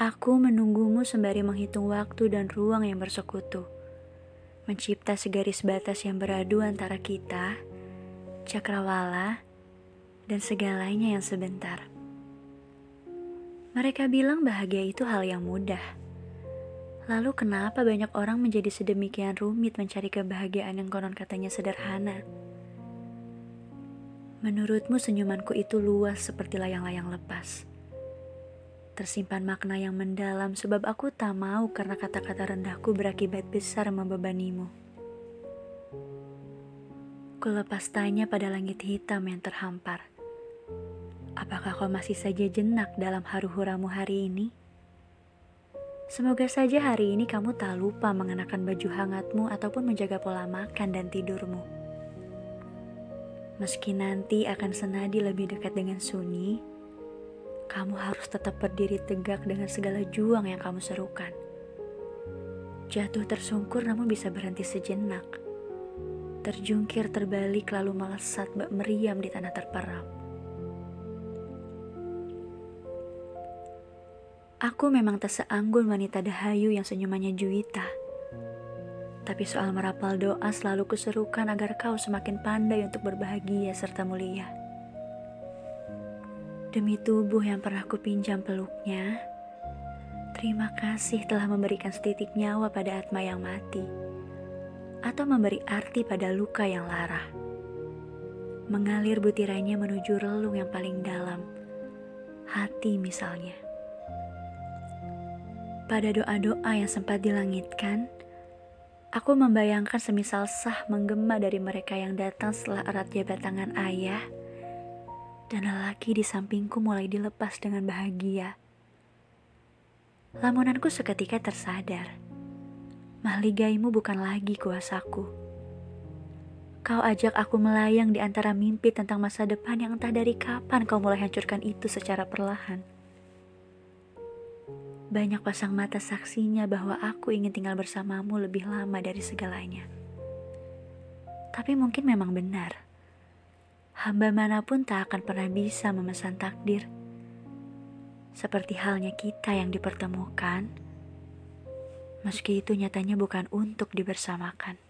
Aku menunggumu sembari menghitung waktu dan ruang yang bersekutu. Mencipta segaris batas yang beradu antara kita, cakrawala, dan segalanya yang sebentar. Mereka bilang bahagia itu hal yang mudah. Lalu kenapa banyak orang menjadi sedemikian rumit mencari kebahagiaan yang konon katanya sederhana? Menurutmu senyumanku itu luas seperti layang-layang lepas. Tersimpan makna yang mendalam sebab aku tak mau karena kata-kata rendahku berakibat besar membebanimu. Kulepas tanya pada langit hitam yang terhampar. Apakah kau masih saja jenak dalam haru-huramu hari ini? Semoga saja hari ini kamu tak lupa mengenakan baju hangatmu ataupun menjaga pola makan dan tidurmu. Meski nanti akan senadi lebih dekat dengan Sunyi, kamu harus tetap berdiri tegak dengan segala juang yang kamu serukan. Jatuh tersungkur namun bisa berhenti sejenak. Terjungkir terbalik lalu melesat bak meriam di tanah terperap. Aku memang tak seanggun wanita dahayu yang senyumannya juwita tapi soal merapal doa selalu kuserukan agar kau semakin pandai untuk berbahagia serta mulia. Demi tubuh yang pernah kupinjam peluknya, terima kasih telah memberikan setitik nyawa pada Atma yang mati, atau memberi arti pada luka yang lara. Mengalir butirannya menuju relung yang paling dalam, hati misalnya. Pada doa-doa yang sempat dilangitkan, Aku membayangkan semisal sah menggema dari mereka yang datang setelah erat jabat tangan ayah, dan lelaki di sampingku mulai dilepas dengan bahagia. Lamunanku seketika tersadar, mahligaimu bukan lagi kuasaku. Kau ajak aku melayang di antara mimpi tentang masa depan yang entah dari kapan kau mulai hancurkan itu secara perlahan. Banyak pasang mata saksinya bahwa aku ingin tinggal bersamamu lebih lama dari segalanya. Tapi mungkin memang benar. Hamba mana pun tak akan pernah bisa memesan takdir. Seperti halnya kita yang dipertemukan, meski itu nyatanya bukan untuk dibersamakan.